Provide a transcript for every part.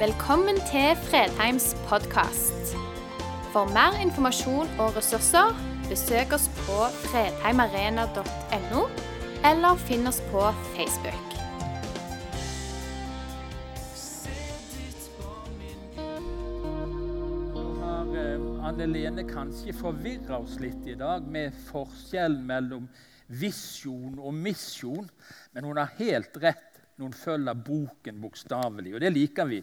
Velkommen til Fredheims podkast. For mer informasjon og ressurser, besøk oss på fredheimarena.no, eller finn oss på Facebook. Har eh, Anne Lene kanskje forvirra oss litt i dag med forskjellen mellom visjon og misjon. Men hun har helt rett hun følger boken bokstavelig. Og det liker vi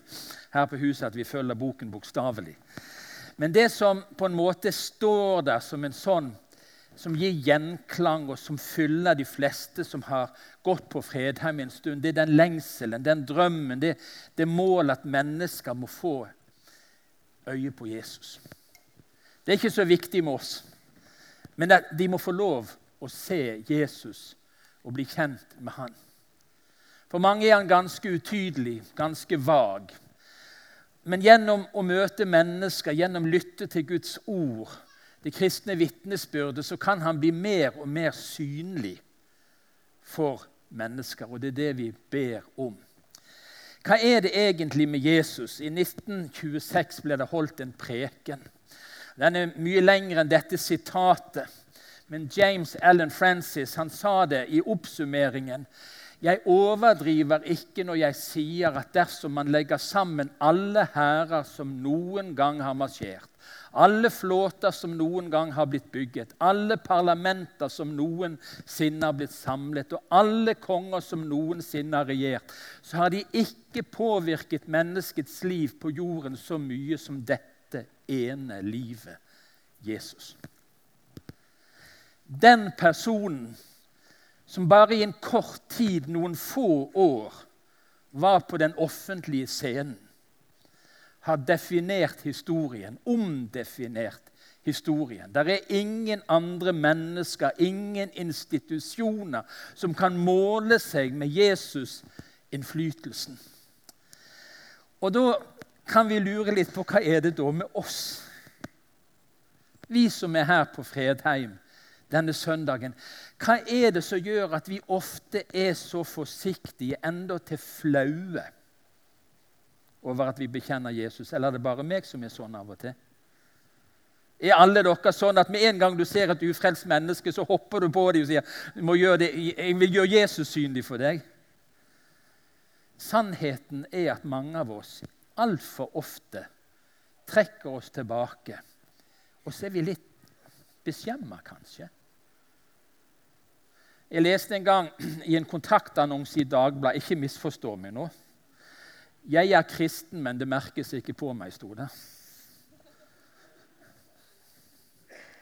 her på huset, at vi følger boken bokstavelig. Men det som på en måte står der som en sånn som gir gjenklang, og som fyller de fleste som har gått på Fredheim en stund, det er den lengselen, den drømmen, det, det målet at mennesker må få øye på Jesus. Det er ikke så viktig med oss, men de må få lov å se Jesus og bli kjent med han. For mange er han ganske utydelig, ganske vag. Men gjennom å møte mennesker, gjennom å lytte til Guds ord, det kristne vitnesbyrdet, så kan han bli mer og mer synlig for mennesker. Og det er det vi ber om. Hva er det egentlig med Jesus? I 1926 ble det holdt en preken. Den er mye lengre enn dette sitatet. Men James Allen Francis han sa det i oppsummeringen. Jeg overdriver ikke når jeg sier at dersom man legger sammen alle hærer som noen gang har marsjert, alle flåter som noen gang har blitt bygget, alle parlamenter som noensinne har blitt samlet, og alle konger som noensinne har regjert, så har de ikke påvirket menneskets liv på jorden så mye som dette ene livet Jesus. Den personen som bare i en kort tid, noen få år, var på den offentlige scenen, har definert historien, omdefinert historien. Det er ingen andre mennesker, ingen institusjoner, som kan måle seg med Jesus-innflytelsen. Og da kan vi lure litt på hva er det da med oss? Vi som er her på Fredheim denne søndagen. Hva er det som gjør at vi ofte er så forsiktige, enda til flaue, over at vi bekjenner Jesus? Eller er det bare meg som er sånn av og til? Er alle dere sånn at med en gang du ser et ufrelst menneske, så hopper du på dem og sier du må gjøre det, 'Jeg vil gjøre Jesus synlig for deg'? Sannheten er at mange av oss altfor ofte trekker oss tilbake. Og så er vi litt beskjemma, kanskje. Jeg leste en gang i en kontaktannonse i Dagbladet Ikke misforstå meg nå. 'Jeg er kristen, men det merkes ikke på meg', sto det.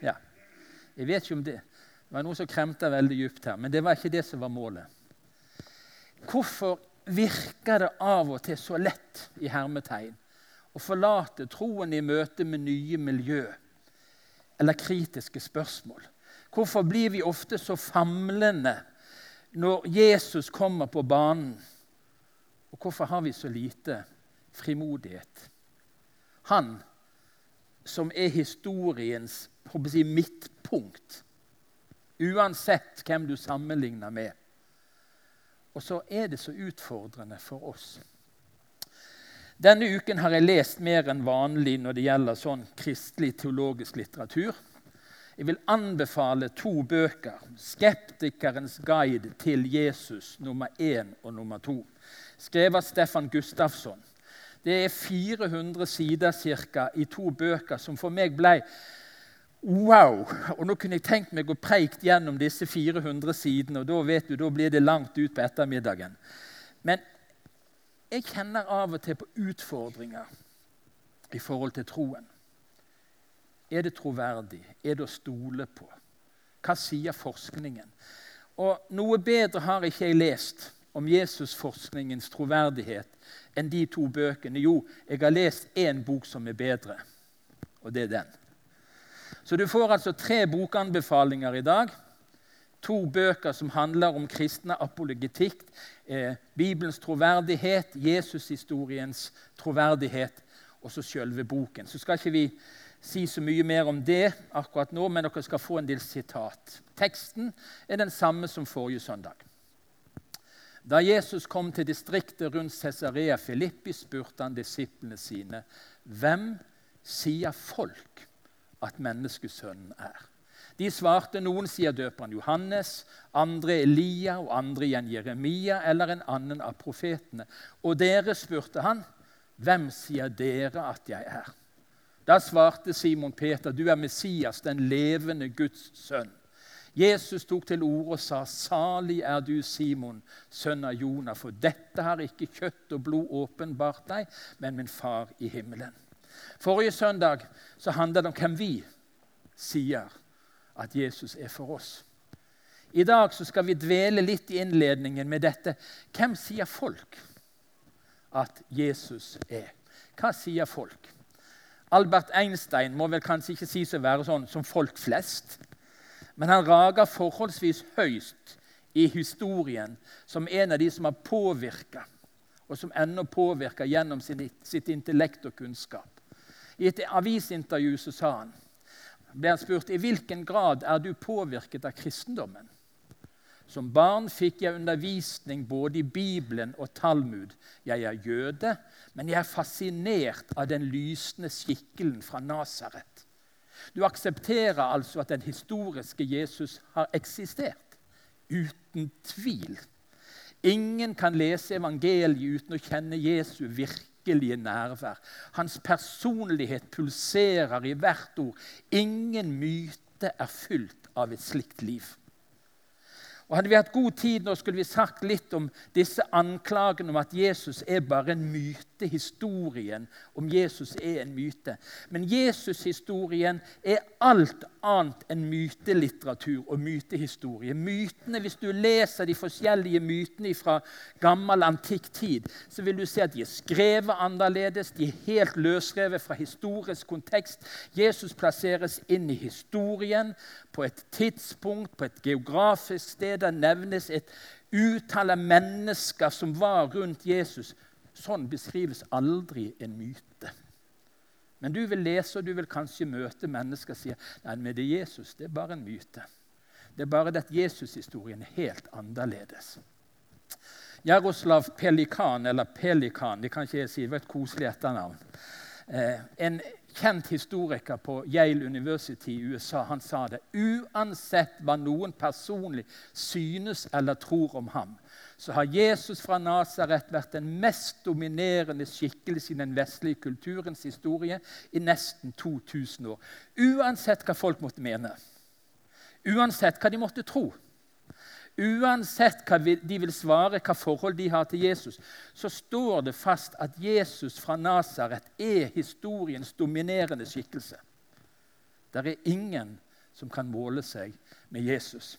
Ja. Jeg vet ikke om det Det var noe som kremta veldig dypt her, men det var ikke det som var målet. Hvorfor virker det av og til så lett i hermetegn å forlate troen i møte med nye miljø eller kritiske spørsmål? Hvorfor blir vi ofte så famlende når Jesus kommer på banen? Og hvorfor har vi så lite frimodighet? Han som er historiens si, midtpunkt, uansett hvem du sammenligner med. Og så er det så utfordrende for oss. Denne uken har jeg lest mer enn vanlig når det gjelder sånn kristelig teologisk litteratur. Jeg vil anbefale to bøker. 'Skeptikerens guide til Jesus' nummer én og nummer to. Skrevet av Stefan Gustafsson. Det er 400 sider cirka, i to bøker som for meg ble wow. Og Nå kunne jeg tenkt meg å preike gjennom disse 400 sidene, og da vet du, da blir det langt ut på ettermiddagen. Men jeg kjenner av og til på utfordringer i forhold til troen. Er det troverdig? Er det å stole på? Hva sier forskningen? Og Noe bedre har ikke jeg lest om Jesusforskningens troverdighet enn de to bøkene. Jo, jeg har lest én bok som er bedre, og det er den. Så du får altså tre bokanbefalinger i dag. To bøker som handler om kristne apologetikk, eh, Bibelens troverdighet, Jesushistoriens troverdighet, og så sjølve boken. Så skal ikke vi si så mye mer om det akkurat nå, men dere skal få en del sitat. Teksten er den samme som forrige søndag. Da Jesus kom til distriktet rundt Cesarea Filippi, spurte han disiplene sine, 'Hvem sier folk at menneskesønnen er?' De svarte noen sier døperen Johannes, andre Elia og andre igjen Jeremia eller en annen av profetene. Og dere, spurte han, hvem sier dere at jeg er? Da svarte Simon Peter, du er Messias, den levende Guds sønn. Jesus tok til orde og sa, 'Salig er du, Simon, sønn av Jonah, for dette har ikke kjøtt og blod åpenbart deg, men min far i himmelen.' Forrige søndag så handlet det om hvem vi sier at Jesus er for oss. I dag så skal vi dvele litt i innledningen med dette. Hvem sier folk at Jesus er? Hva sier folk? Albert Einstein må vel kanskje ikke sies å være sånn som folk flest. Men han rager forholdsvis høyst i historien som en av de som har påvirka, og som ennå påvirker gjennom sitt intellekt og kunnskap. I et avisintervju så sa han, ble han spurt i hvilken grad er du påvirket av kristendommen. Som barn fikk jeg undervisning både i Bibelen og Talmud. Jeg er jøde, men jeg er fascinert av den lysende skikkelen fra Nasaret. Du aksepterer altså at den historiske Jesus har eksistert. Uten tvil. Ingen kan lese evangeliet uten å kjenne Jesu virkelige nærvær. Hans personlighet pulserer i hvert ord. Ingen myte er fylt av et slikt liv. Og Hadde vi hatt god tid, nå skulle vi sagt litt om disse anklagene om at Jesus er bare en myte. Historien om Jesus er en myte. Men Jesus-historien er alt annet enn mytelitteratur og mytehistorie. Mytene, Hvis du leser de forskjellige mytene fra gammel, antikk tid, så vil du se at de er skrevet annerledes. De er helt løsrevet fra historisk kontekst. Jesus plasseres inn i historien på et tidspunkt, på et geografisk sted. Det nevnes et utall av mennesker som var rundt Jesus. Sånn beskrives aldri en myte. Men du vil lese og du vil kanskje møte mennesker som sier nei, men det er Jesus, det er bare en myte. Det er bare det at Jesushistorien er helt annerledes. Jaroslav Pelikan, eller Pelikan, det kan ikke jeg si, det var et koselig etternavn. Eh, en kjent historiker på Yale University i USA han sa det. Uansett hva noen personlig synes eller tror om ham, så har Jesus fra Nasaret vært den mest dominerende skikkelse i den vestlige kulturens historie i nesten 2000 år. Uansett hva folk måtte mene, uansett hva de måtte tro. Uansett hva de vil svare, hva forhold de har til Jesus, så står det fast at Jesus fra Nasaret er historiens dominerende skikkelse. Det er ingen som kan måle seg med Jesus.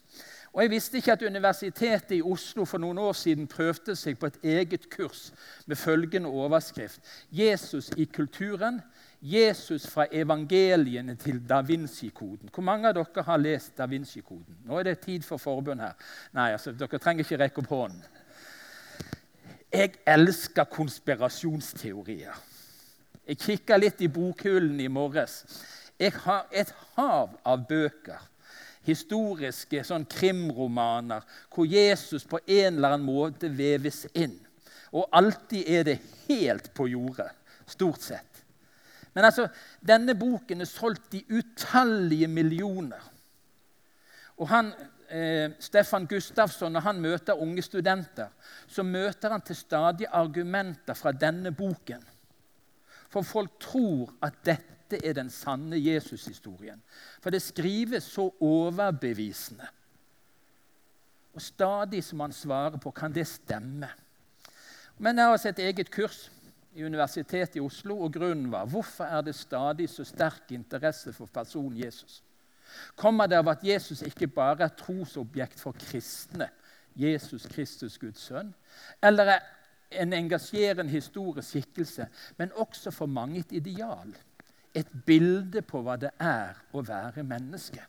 Og Jeg visste ikke at Universitetet i Oslo for noen år siden prøvde seg på et eget kurs med følgende overskrift 'Jesus i kulturen Jesus fra evangeliene til Da Vinci-koden. Hvor mange av dere har lest Da Vinci-koden? Nå er det tid for forbund her. Nei, altså, Dere trenger ikke rekke opp hånden. Jeg elsker konspirasjonsteorier. Jeg kikka litt i bokhyllen i morges. Jeg har et hav av bøker, historiske sånn krimromaner, hvor Jesus på en eller annen måte veves inn. Og alltid er det helt på jordet. Stort sett. Men altså, denne boken er solgt i utallige millioner. Og han, eh, Stefan Gustafsson, Når han møter unge studenter, så møter han til stadig argumenter fra denne boken. For folk tror at dette er den sanne Jesus-historien. For det skrives så overbevisende. Og stadig som han svarer på, kan det stemme. Men jeg har også et eget kurs i Universitetet i Oslo, og grunnen var hvorfor er det stadig så sterk interesse for personen Jesus? Kommer det av at Jesus ikke bare er trosobjekt for kristne, Jesus Kristus, Guds sønn, eller er en engasjerende historisk skikkelse, men også for mange et ideal? Et bilde på hva det er å være menneske.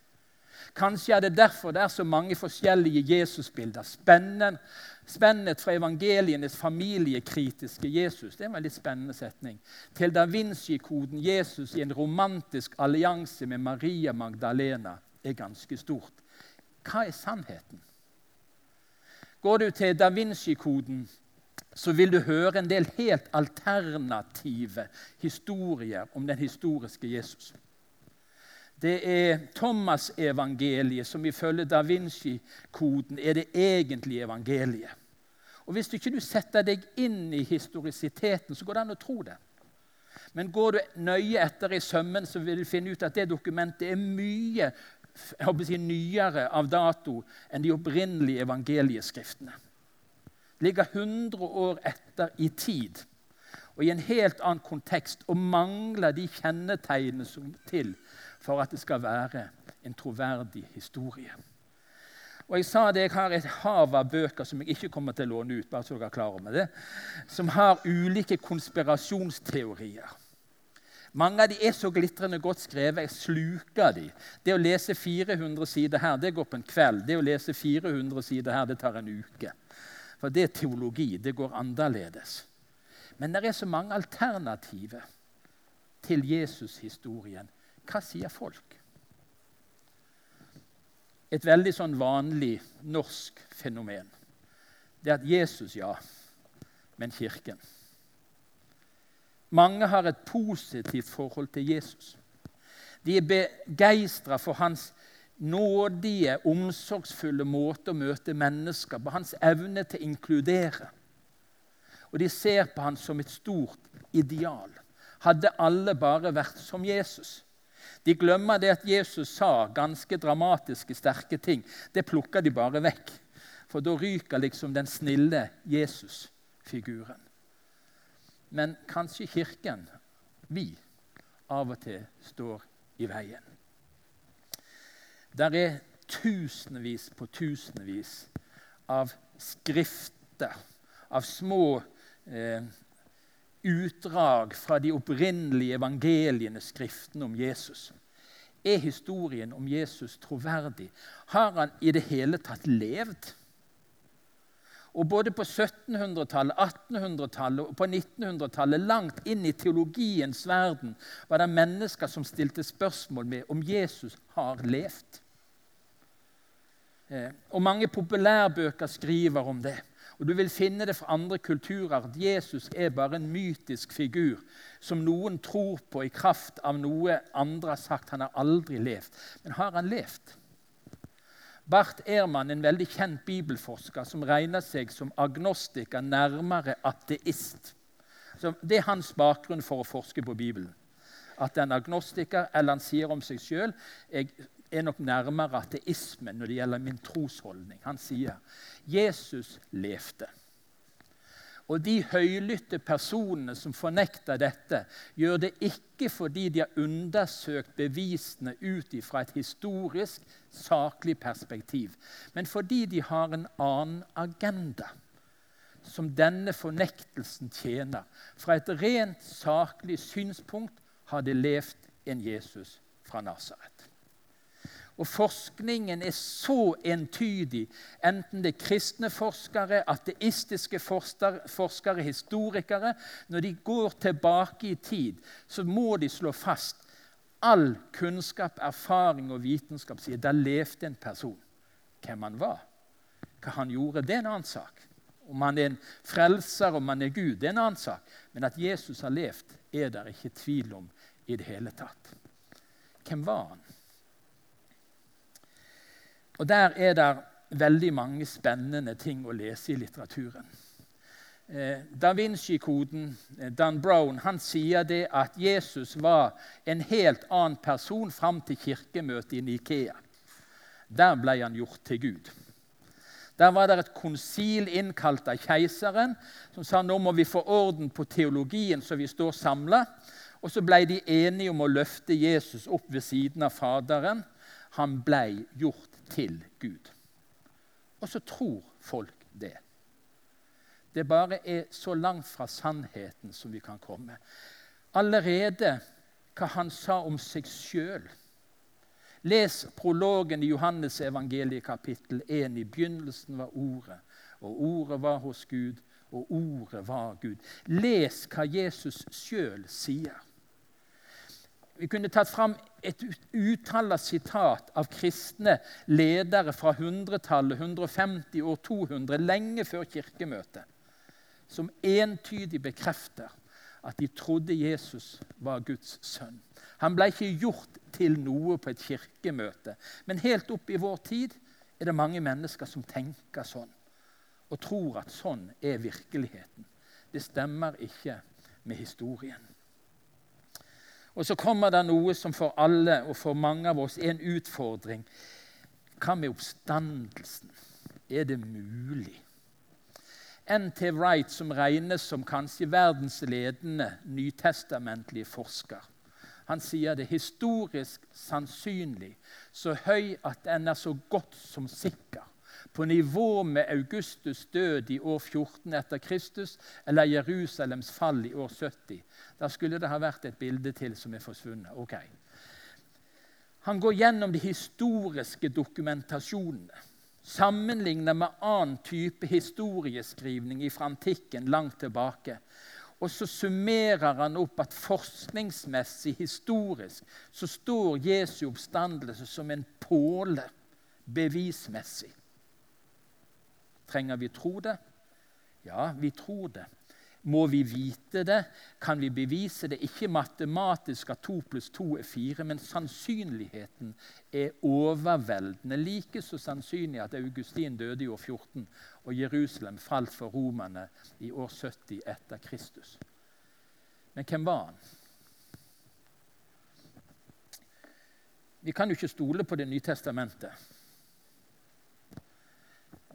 Kanskje er det derfor det er så mange forskjellige Jesusbilder. Spennet fra evangelienes familiekritiske Jesus det er en veldig spennende setning, til Da Vinci-koden Jesus i en romantisk allianse med Maria Magdalena er ganske stort. Hva er sannheten? Går du til Da Vinci-koden, så vil du høre en del helt alternative historier om den historiske Jesus. Det er Thomas-evangeliet som ifølge Da Vinci-koden er det egentlige evangeliet. Og Hvis du ikke setter deg inn i historisiteten, så går det an å tro det. Men går du nøye etter i sømmen, så vil du finne ut at det dokumentet er mye si, nyere av dato enn de opprinnelige evangelieskriftene. Det Ligger 100 år etter i tid og i en helt annen kontekst og mangler de kjennetegnene som til for at det skal være en troverdig historie. Og Jeg sa det, jeg har et hav av bøker som jeg ikke kommer til å låne ut, bare så dere er klar over det, som har ulike konspirasjonsteorier. Mange av de er så glitrende godt skrevet. Jeg sluker de. Det å lese 400 sider her, det går på en kveld. Det å lese 400 sider her, det tar en uke. For det er teologi. Det går annerledes. Men det er så mange alternativer til Jesus-historien. Hva sier folk? Et veldig sånn vanlig norsk fenomen det er at Jesus, ja, men Kirken. Mange har et positivt forhold til Jesus. De er begeistra for hans nådige, omsorgsfulle måte å møte mennesker på, hans evne til å inkludere. Og de ser på han som et stort ideal. Hadde alle bare vært som Jesus, de glemmer det at Jesus sa ganske dramatiske, sterke ting. Det plukker de bare vekk. For da ryker liksom den snille Jesus-figuren. Men kanskje Kirken, vi, av og til står i veien. Der er tusenvis på tusenvis av skrifter, av små eh, utdrag fra de opprinnelige evangeliene, skriftene om Jesus. Er historien om Jesus troverdig? Har han i det hele tatt levd? Og Både på 1700-tallet, 1800-tallet og på 1900-tallet, langt inn i teologiens verden, var det mennesker som stilte spørsmål med om Jesus har levd. Eh, og Mange populærbøker skriver om det. Og Du vil finne det fra andre kulturer at Jesus er bare en mytisk figur som noen tror på i kraft av noe andre har sagt. Han har aldri levd. Men har han levd? Bart Ehrmann, en veldig kjent bibelforsker som regner seg som agnostiker, nærmere ateist. Så det er hans bakgrunn for å forske på Bibelen. At en agnostiker, eller han sier om seg sjøl er nok nærmere ateismen når det gjelder min trosholdning. Han sier Jesus levde. Og de høylytte personene som fornekter dette, gjør det ikke fordi de har undersøkt bevisene ut fra et historisk, saklig perspektiv, men fordi de har en annen agenda som denne fornektelsen tjener. Fra et rent saklig synspunkt har de levd en Jesus fra Nasaret. Og forskningen er så entydig, enten det er kristne forskere, ateistiske forskere, historikere Når de går tilbake i tid, så må de slå fast all kunnskap, erfaring og vitenskap sier der levde en person. Hvem han var, hva han gjorde, det er en annen sak. Om han er en frelser, om han er Gud, det er en annen sak. Men at Jesus har levd, er det ikke tvil om i det hele tatt. Hvem var han? Og Der er det veldig mange spennende ting å lese i litteraturen. Eh, da Vinci-koden, eh, Dan Brown, han sier det at Jesus var en helt annen person fram til kirkemøtet i Nikea. Der ble han gjort til Gud. Der var det et konsil innkalt av keiseren som sa nå må vi få orden på teologien så vi står samla. Og så ble de enige om å løfte Jesus opp ved siden av Faderen. Han ble gjort til Gud. Og så tror folk det. Det bare er så langt fra sannheten som vi kan komme. Allerede hva han sa om seg sjøl. Les prologen i Johannes evangeliet kapittel 1. I begynnelsen var Ordet, og Ordet var hos Gud, og Ordet var Gud. Les hva Jesus sjøl sier. Vi kunne tatt fram et utall av sitat av kristne ledere fra 100-tallet, 150 år 200, lenge før kirkemøtet, som entydig bekrefter at de trodde Jesus var Guds sønn. Han ble ikke gjort til noe på et kirkemøte. Men helt opp i vår tid er det mange mennesker som tenker sånn, og tror at sånn er virkeligheten. Det stemmer ikke med historien. Og så kommer det noe som for alle og for mange av oss er en utfordring. Hva med oppstandelsen? Er det mulig? N.T. Wright, som regnes som kanskje verdens ledende nytestamentlige forsker, han sier det historisk sannsynlig, så høy at den er så godt som sikker, på nivå med Augustus' død i år 14 etter Kristus eller Jerusalems fall i år 70. Da skulle det ha vært et bilde til som er forsvunnet. Ok. Han går gjennom de historiske dokumentasjonene. Sammenligner med annen type historieskrivning fra antikken langt tilbake. Og så summerer han opp at forskningsmessig, historisk, så står Jesu oppstandelse som en påle bevismessig. Trenger vi tro det? Ja, vi tror det. Må vi vite det? Kan vi bevise det? Ikke matematisk at 2 pluss 2 er 4, men sannsynligheten er overveldende. Like så sannsynlig at Augustin døde i år 14 og Jerusalem falt for romerne i år 70 etter Kristus. Men hvem var han? Vi kan jo ikke stole på Det nye testamentet.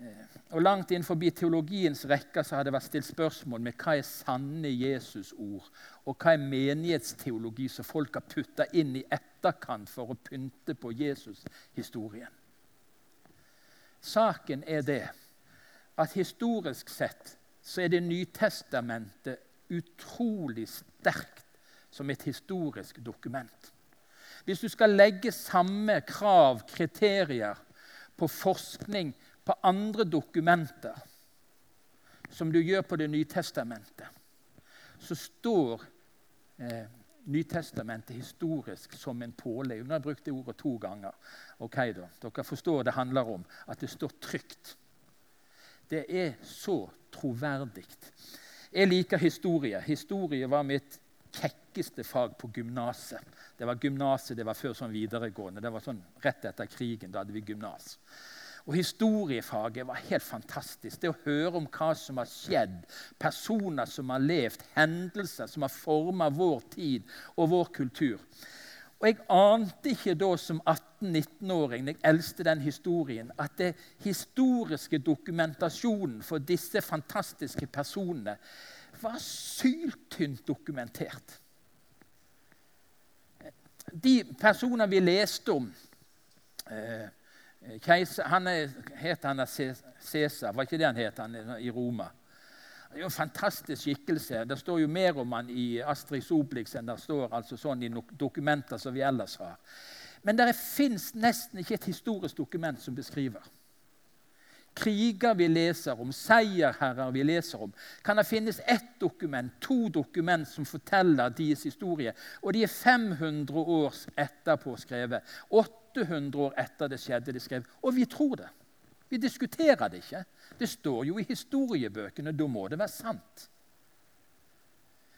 Eh, og Langt innenfor teologiens rekker så har det vært stilt spørsmål med hva er sanne Jesus-ord, og hva er menighetsteologi som folk har putta inn i etterkant for å pynte på Jesus-historien. Saken er det at historisk sett så er Det Nytestamentet utrolig sterkt som et historisk dokument. Hvis du skal legge samme krav, kriterier, på forskning på andre dokumenter som du gjør på Det nye testamentet, så står eh, Nytestamentet historisk som en påle. Nå har jeg brukt det ordet to ganger. Ok da, Dere forstår det handler om at det står trygt. Det er så troverdig. Jeg liker historie. Historie var mitt kjekkeste fag på gymnaset. Det var gymnaset, det var før sånn videregående. Det var sånn Rett etter krigen da hadde vi gymnas. Og Historiefaget var helt fantastisk. Det å høre om hva som har skjedd, personer som har levd, hendelser som har forma vår tid og vår kultur. Og Jeg ante ikke da som 18-19-åring jeg eldste den historien, at det historiske dokumentasjonen for disse fantastiske personene var syltynt dokumentert. De personer vi leste om eh, Keiser, han er, het han Cæsar, var ikke det han het han, i Roma? Det er jo en fantastisk skikkelse. Det står jo mer om han i Astrix Oblix enn det står altså sånn i dokumenter som vi ellers har. Men det fins nesten ikke et historisk dokument som beskriver. Kriger vi leser om, seierherrer vi leser om. Kan det finnes ett dokument, to dokument som forteller deres historie? Og de er 500 år etterpå skrevet. 800 år etter det skjedde, de skrev. Og vi tror det. Vi diskuterer det ikke. Det står jo i historiebøkene. Da må det være sant.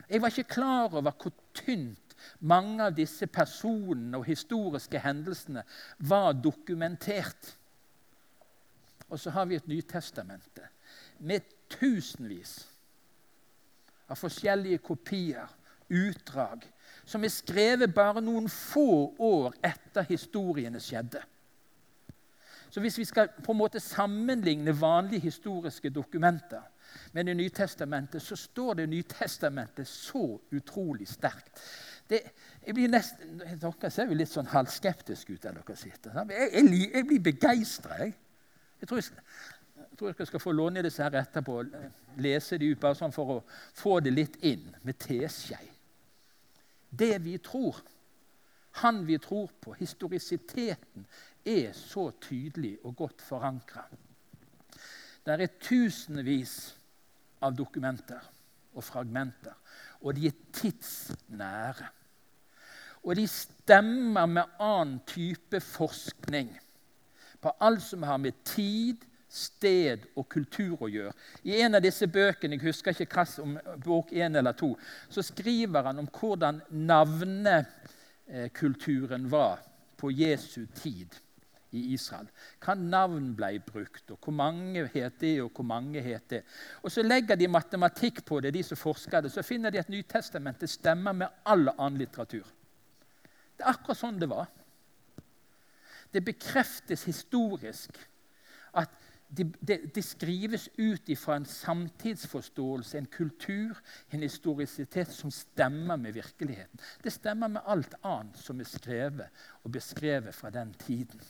Jeg var ikke klar over hvor tynt mange av disse personene og historiske hendelsene var dokumentert. Og så har vi et Nytestamente med tusenvis av forskjellige kopier, utdrag, som er skrevet bare noen få år etter historiene skjedde. Så Hvis vi skal på en måte sammenligne vanlige historiske dokumenter med Det nye testamentet, så står Det nye testamentet så utrolig sterkt. Det, jeg blir nesten, Dere ser jo litt sånn halvskeptiske ut der dere sitter. Jeg, jeg, jeg blir begeistra. Jeg. Jeg tror jeg, jeg tror jeg skal få låne disse her etterpå og lese de ut bare sånn for å få det litt inn med teskje. Det vi tror, han vi tror på, historisiteten, er så tydelig og godt forankra. Det er tusenvis av dokumenter og fragmenter, og de er tidsnære. Og de stemmer med annen type forskning på alt som har med tid, sted og kultur å gjøre. I en av disse bøkene jeg husker ikke hva, om bok én eller to, så skriver han om hvordan navnekulturen var på Jesu tid i Israel. Hva navn ble brukt, og hvor mange het det, og hvor mange het det. Og Så legger de matematikk på det, de som forsker det, så finner de at Nytestamentet stemmer med all annen litteratur. Det er akkurat sånn det var. Det bekreftes historisk at det de, de skrives ut fra en samtidsforståelse, en kultur, en historisitet som stemmer med virkeligheten. Det stemmer med alt annet som er skrevet og beskrevet fra den tiden.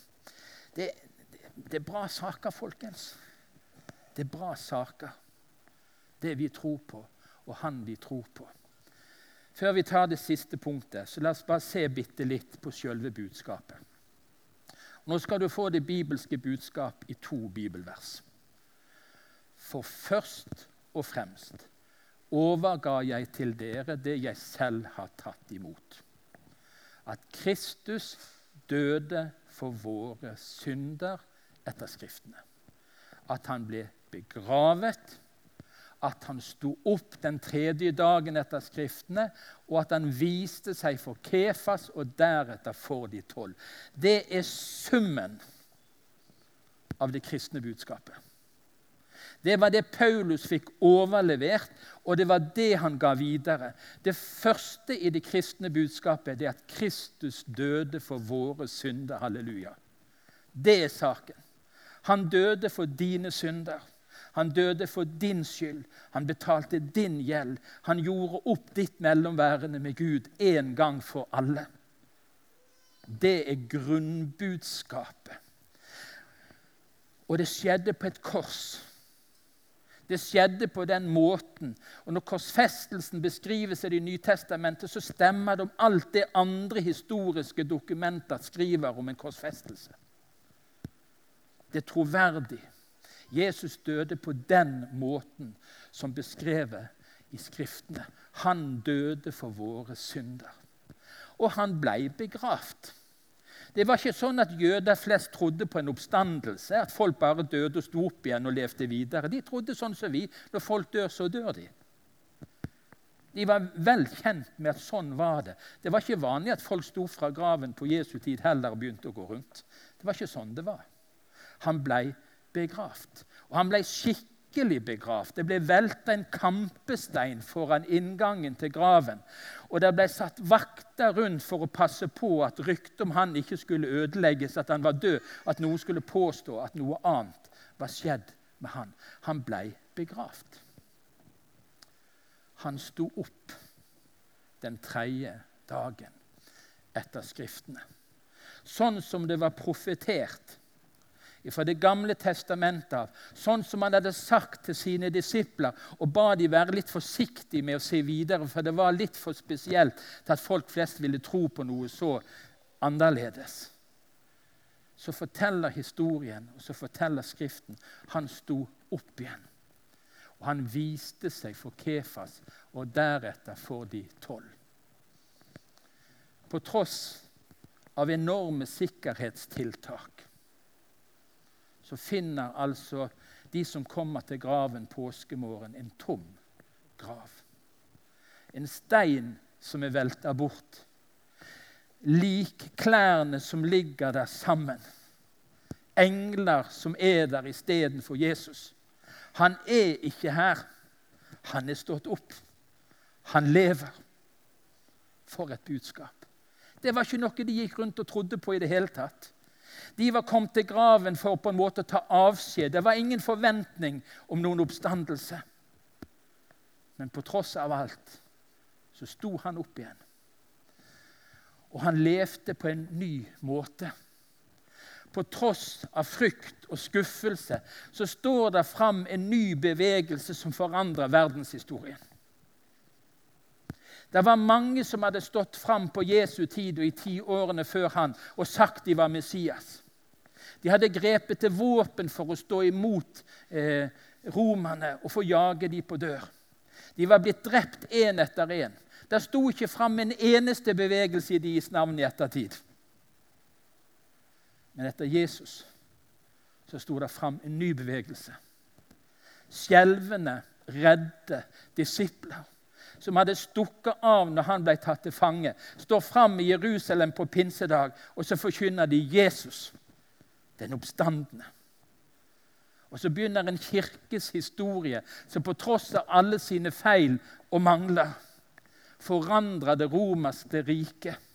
Det, det, er bra saker, folkens. Det er bra saker. Det vi tror på, og han vi tror på. Før vi tar det siste punktet, så la oss bare se bitte litt på selve budskapet. Nå skal du få det bibelske budskap i to bibelvers. For først og fremst overga jeg til dere det jeg selv har tatt imot. At Kristus døde for våre synder etter Skriftene. At han ble begravet at han sto opp den tredje dagen etter Skriftene, og at han viste seg for Kefas og deretter for de tolv. Det er summen av det kristne budskapet. Det var det Paulus fikk overlevert, og det var det han ga videre. Det første i det kristne budskapet er at Kristus døde for våre synder. Halleluja. Det er saken. Han døde for dine synder. Han døde for din skyld. Han betalte din gjeld. Han gjorde opp ditt mellomværende med Gud en gang for alle. Det er grunnbudskapet. Og det skjedde på et kors. Det skjedde på den måten. Og Når korsfestelsen beskrives i Det nye testamentet, så stemmer det om alt det andre historiske dokumenter skriver om en korsfestelse. Det er troverdig. Jesus døde på den måten som beskrevet i Skriftene. Han døde for våre synder. Og han ble begravd. Det var ikke sånn at jøder flest trodde på en oppstandelse, at folk bare døde og sto opp igjen og levde videre. De trodde sånn som vi. Når folk dør, så dør de. De var vel kjent med at sånn var det. Det var ikke vanlig at folk sto fra graven på Jesu tid heller og begynte å gå rundt. Det var ikke sånn det var. Han blei begravd. Og han ble skikkelig begravd. Det ble velta en kampestein foran inngangen til graven. Og det ble satt vakter rundt for å passe på at ryktet om han ikke skulle ødelegges, at han var død, at noen skulle påstå at noe annet var skjedd med han. Han ble begravd. Han sto opp den tredje dagen etter Skriftene. Sånn som det var profetert fra Det gamle testamentet av, sånn som han hadde sagt til sine disipler, og ba de være litt forsiktige med å se videre, for det var litt for spesielt til at folk flest ville tro på noe så annerledes. Så forteller historien og så forteller Skriften han sto opp igjen. Og han viste seg for Kefas og deretter for de tolv. På tross av enorme sikkerhetstiltak så finner altså de som kommer til graven påskemorgen, en tom grav. En stein som er velta bort. Likklærne som ligger der sammen. Engler som er der istedenfor Jesus. Han er ikke her. Han er stått opp. Han lever. For et budskap. Det var ikke noe de gikk rundt og trodde på i det hele tatt. De var kommet til graven for på en måte å ta avskjed. Det var ingen forventning om noen oppstandelse. Men på tross av alt så sto han opp igjen. Og han levde på en ny måte. På tross av frykt og skuffelse så står det fram en ny bevegelse som forandrer verdenshistorien. Det var mange som hadde stått fram på Jesu tid og i ti årene før han og sagt de var Messias. De hadde grepet til våpen for å stå imot eh, romerne og få jage de på dør. De var blitt drept én etter én. Det sto ikke fram en eneste bevegelse i deres navn i ettertid. Men etter Jesus så sto det fram en ny bevegelse. Skjelvende, redde disipler som hadde stukket av når han ble tatt til fange, står fram i Jerusalem på pinsedag, og så forkynner de Jesus, den oppstandende. Og så begynner en kirkes historie som på tross av alle sine feil og mangler forandrer det romerske riket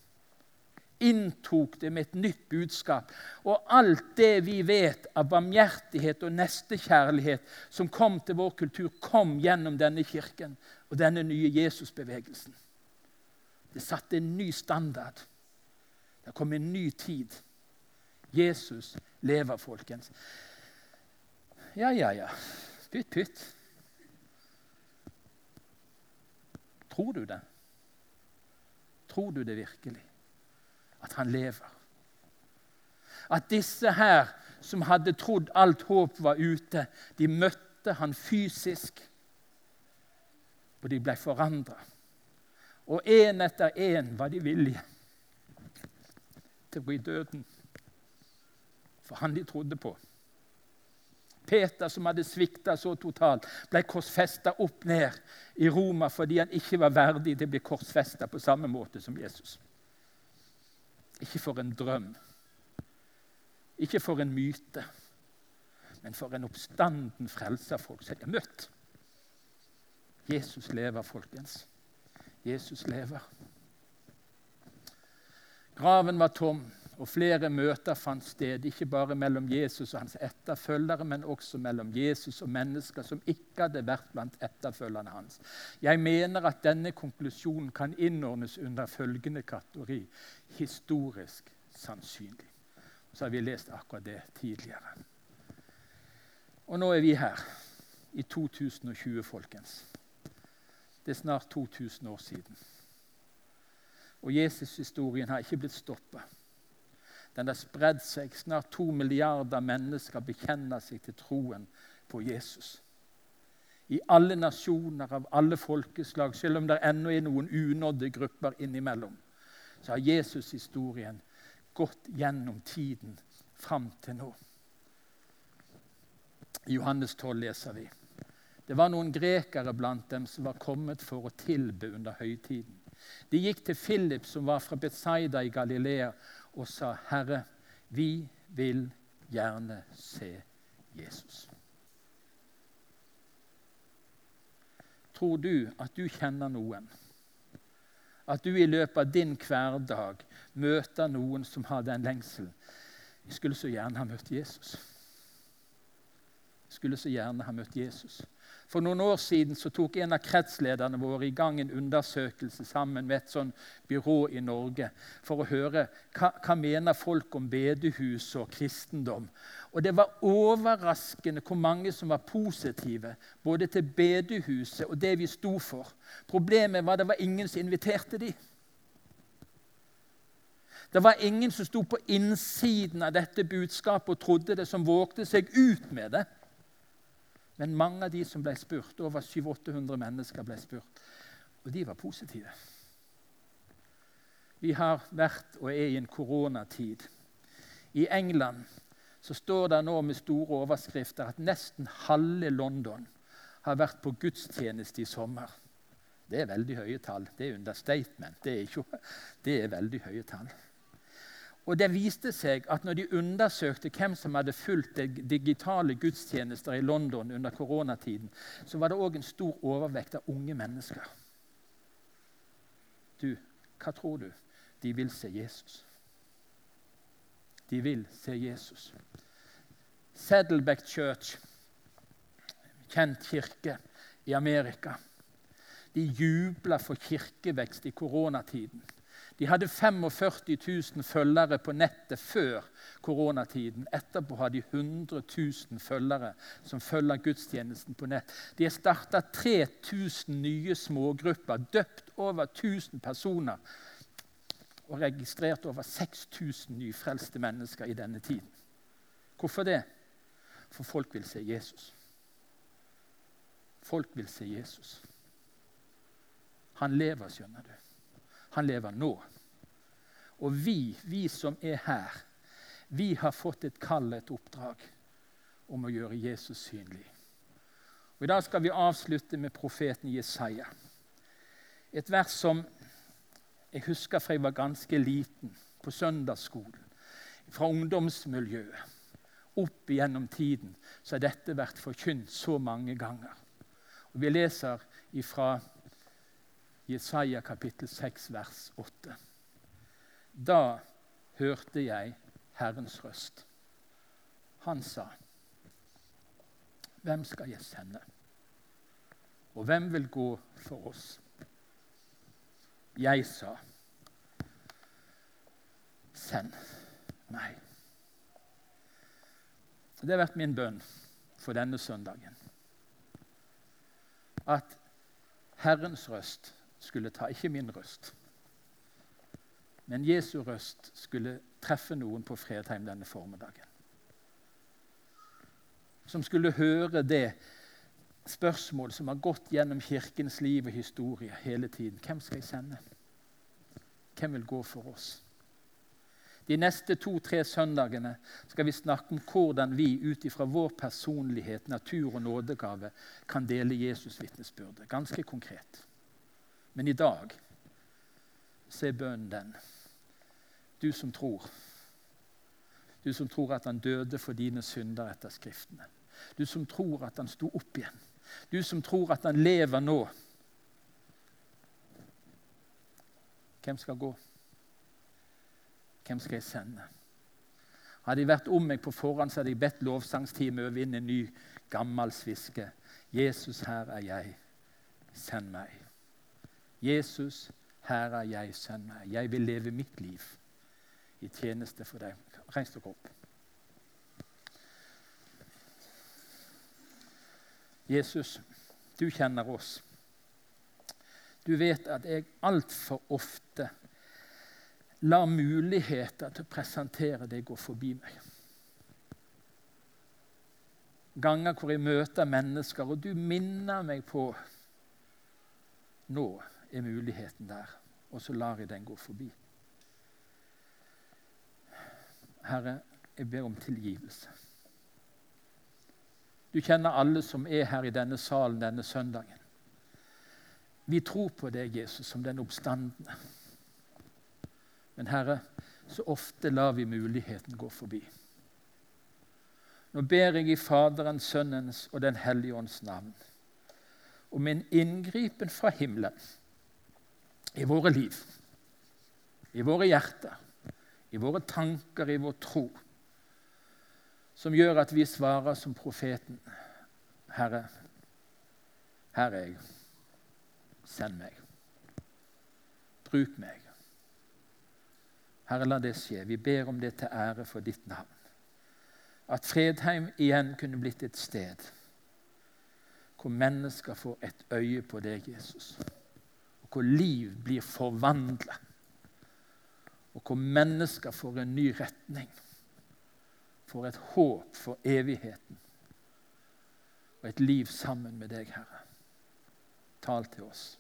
inntok det med et nytt budskap. Og alt det vi vet av barmhjertighet og nestekjærlighet som kom til vår kultur, kom gjennom denne kirken og denne nye Jesusbevegelsen. Det satte en ny standard. Det kom en ny tid. Jesus lever, folkens. Ja, ja, ja. Pytt, pytt. Tror du det? Tror du det virkelig? at han lever. At disse her som hadde trodd alt håp var ute, de møtte han fysisk, og de ble forandra. Og én etter én var de villige til å gå i døden for han de trodde på. Peter, som hadde svikta så totalt, ble korsfesta opp ned i Roma fordi han ikke var verdig til å bli korsfesta på samme måte som Jesus. Ikke for en drøm, ikke for en myte, men for en oppstanden frelserfolk som jeg har møtt. Jesus lever, folkens. Jesus lever. Graven var tom, og flere møter fant sted, ikke bare mellom Jesus og hans etterfølgere, men også mellom Jesus og mennesker som ikke hadde vært blant etterfølgerne hans. Jeg mener at denne konklusjonen kan innordnes under følgende kategori historisk sannsynlig. Så har vi lest akkurat det tidligere. Og nå er vi her, i 2020, folkens. Det er snart 2000 år siden. Og Jesus-historien har ikke blitt stoppa. Den har spredd seg. Snart to milliarder mennesker bekjenner seg til troen på Jesus. I alle nasjoner, av alle folkeslag, selv om det ennå er noen unådde grupper innimellom så har Jesus-historien gått gjennom tiden fram til nå. I Johannes 12 leser vi det var noen grekere blant dem som var kommet for å tilbe under høytiden. De gikk til Philip, som var fra Betzaida i Galilea, og sa, 'Herre, vi vil gjerne se Jesus.' Tror du at du kjenner noen at du i løpet av din hverdag møter noen som har den lengselen. Jeg skulle så gjerne ha møtt Jesus. Jeg skulle så gjerne ha møtt Jesus. For noen år siden så tok en av kretslederne våre i gang en undersøkelse sammen med et sånn byrå i Norge for å høre hva, hva mener folk om bedehus og kristendom. Og Det var overraskende hvor mange som var positive både til bedehuset og det vi sto for. Problemet var at det var ingen som inviterte dem. Det var ingen som sto på innsiden av dette budskapet og trodde det, som vågte seg ut med det. Men mange av de som ble spurt, over 700-800 mennesker ble spurt, og de var positive. Vi har vært og er i en koronatid. I England så står det nå med store overskrifter at nesten halve London har vært på gudstjeneste i sommer. Det er veldig høye tall. Det er understatement. Det er, ikke, det er veldig høye tall. Og Det viste seg at når de undersøkte hvem som hadde fulgt digitale gudstjenester i London under koronatiden, så var det òg en stor overvekt av unge mennesker. Du, hva tror du? De vil se Jesus. De vil se Jesus. Saddleback Church, kjent kirke i Amerika, de jubla for kirkevekst i koronatiden. De hadde 45 000 følgere på nettet før koronatiden. Etterpå har de 100 000 følgere som følger gudstjenesten på nett. De har starta 3000 nye smågrupper, døpt over 1000 personer og registrert over 6000 nyfrelste mennesker i denne tiden. Hvorfor det? For folk vil se Jesus. Folk vil se Jesus. Han lever, skjønner du. Han lever nå. Og vi, vi som er her, vi har fått et kall, et oppdrag, om å gjøre Jesus synlig. Og I dag skal vi avslutte med profeten Jesaja. Et vers som jeg husker fra jeg var ganske liten, på søndagsskolen, fra ungdomsmiljøet. Opp igjennom tiden så har dette vært forkynt så mange ganger. Og Vi leser fra Jesaja kapittel 6, vers 8. Da hørte jeg Herrens røst. Han sa, 'Hvem skal jeg sende?' Og hvem vil gå for oss? Jeg sa, 'Send meg'. Det har vært min bønn for denne søndagen. At Herrens røst skulle ta, ikke min røst, men Jesu røst skulle treffe noen på Fredheim denne formiddagen. Som skulle høre det spørsmål som har gått gjennom Kirkens liv og historie hele tiden. Hvem skal jeg sende? Hvem vil gå for oss? De neste to-tre søndagene skal vi snakke om hvordan vi ut ifra vår personlighet, natur og nådegave kan dele Jesus' vitnesbyrde. Ganske konkret. Men i dag så er bønnen den du som tror. Du som tror at han døde for dine synder etter Skriftene. Du som tror at han sto opp igjen. Du som tror at han lever nå. Hvem skal gå? Hvem skal jeg sende? Hadde jeg vært om meg på forhånd, så hadde jeg bedt lovsangsteamet øve inn en ny, gammel sviske. Jesus, her er jeg. Send meg. Jesus, her er jeg. Send meg. Jeg vil leve mitt liv i tjeneste for deg. Reis dere opp. Jesus, du kjenner oss. Du vet at jeg altfor ofte lar muligheter til å presentere deg gå forbi meg. Ganger hvor jeg møter mennesker, og du minner meg på Nå er muligheten der, og så lar jeg den gå forbi. Herre, jeg ber om tilgivelse. Du kjenner alle som er her i denne salen denne søndagen. Vi tror på deg, Jesus, som den oppstandende. Men Herre, så ofte lar vi muligheten gå forbi. Nå ber jeg i Faderens, Sønnens og Den hellige ånds navn om en inngripen fra himmelen i våre liv, i våre hjerter i våre tanker, i vår tro, som gjør at vi svarer som profeten. Herre, her er jeg. Send meg. Bruk meg. Herre, la det skje. Vi ber om det til ære for ditt navn. At Fredheim igjen kunne blitt et sted hvor mennesker får et øye på deg, Jesus. Og hvor liv blir forvandlet og hvor mennesker får en ny retning, får et håp for evigheten og et liv sammen med deg, Herre. Tal til oss.